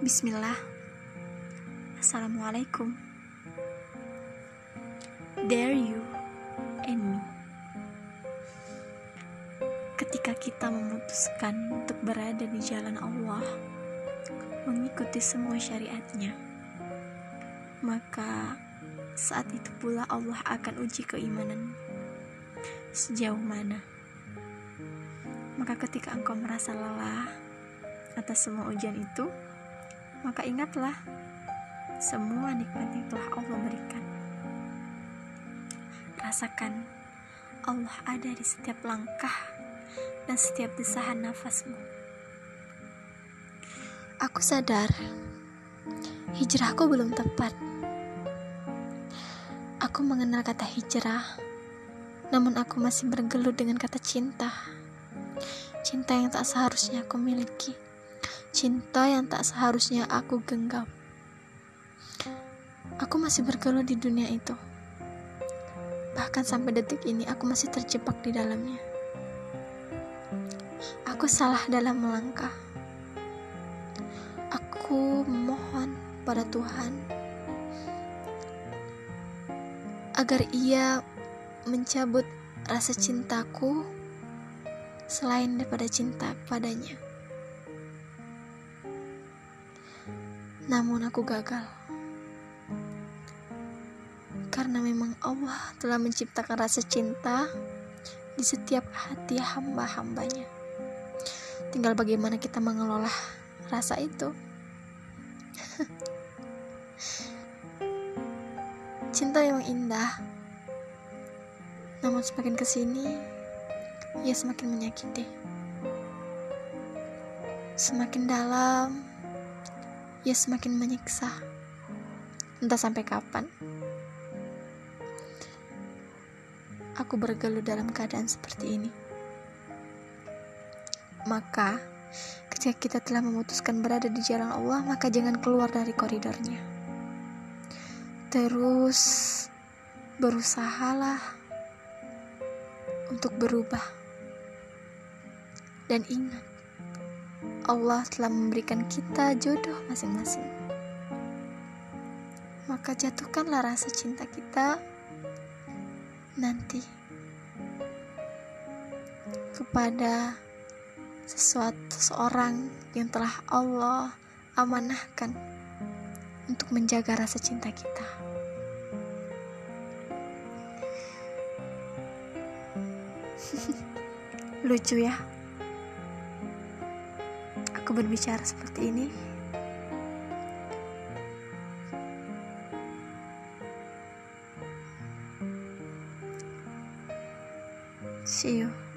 Bismillah. Assalamualaikum. Dare you and me. Ketika kita memutuskan untuk berada di jalan Allah Mengikuti semua syariatnya Maka saat itu pula Allah akan uji keimanan Sejauh mana. Maka ketika engkau merasa lelah atas semua ujian itu, maka ingatlah semua nikmat yang telah Allah berikan. Rasakan Allah ada di setiap langkah dan setiap desahan nafasmu. Aku sadar hijrahku belum tepat. Aku mengenal kata hijrah, namun aku masih bergelut dengan kata cinta. Cinta yang tak seharusnya aku miliki cinta yang tak seharusnya aku genggam. Aku masih bergelut di dunia itu. Bahkan sampai detik ini aku masih terjebak di dalamnya. Aku salah dalam melangkah. Aku mohon pada Tuhan agar Ia mencabut rasa cintaku selain daripada cinta padanya. Namun aku gagal. Karena memang Allah telah menciptakan rasa cinta di setiap hati hamba-hambanya. Tinggal bagaimana kita mengelola rasa itu. Cinta yang indah. Namun semakin ke sini, ia semakin menyakiti. Semakin dalam, ia semakin menyiksa. Entah sampai kapan. Aku bergelut dalam keadaan seperti ini. Maka, ketika kita telah memutuskan berada di jalan Allah, maka jangan keluar dari koridornya. Terus berusahalah untuk berubah. Dan ingat, Allah telah memberikan kita jodoh masing-masing. Maka jatuhkanlah rasa cinta kita nanti kepada sesuatu seseorang yang telah Allah amanahkan untuk menjaga rasa cinta kita. Lucu ya aku berbicara seperti ini? See you.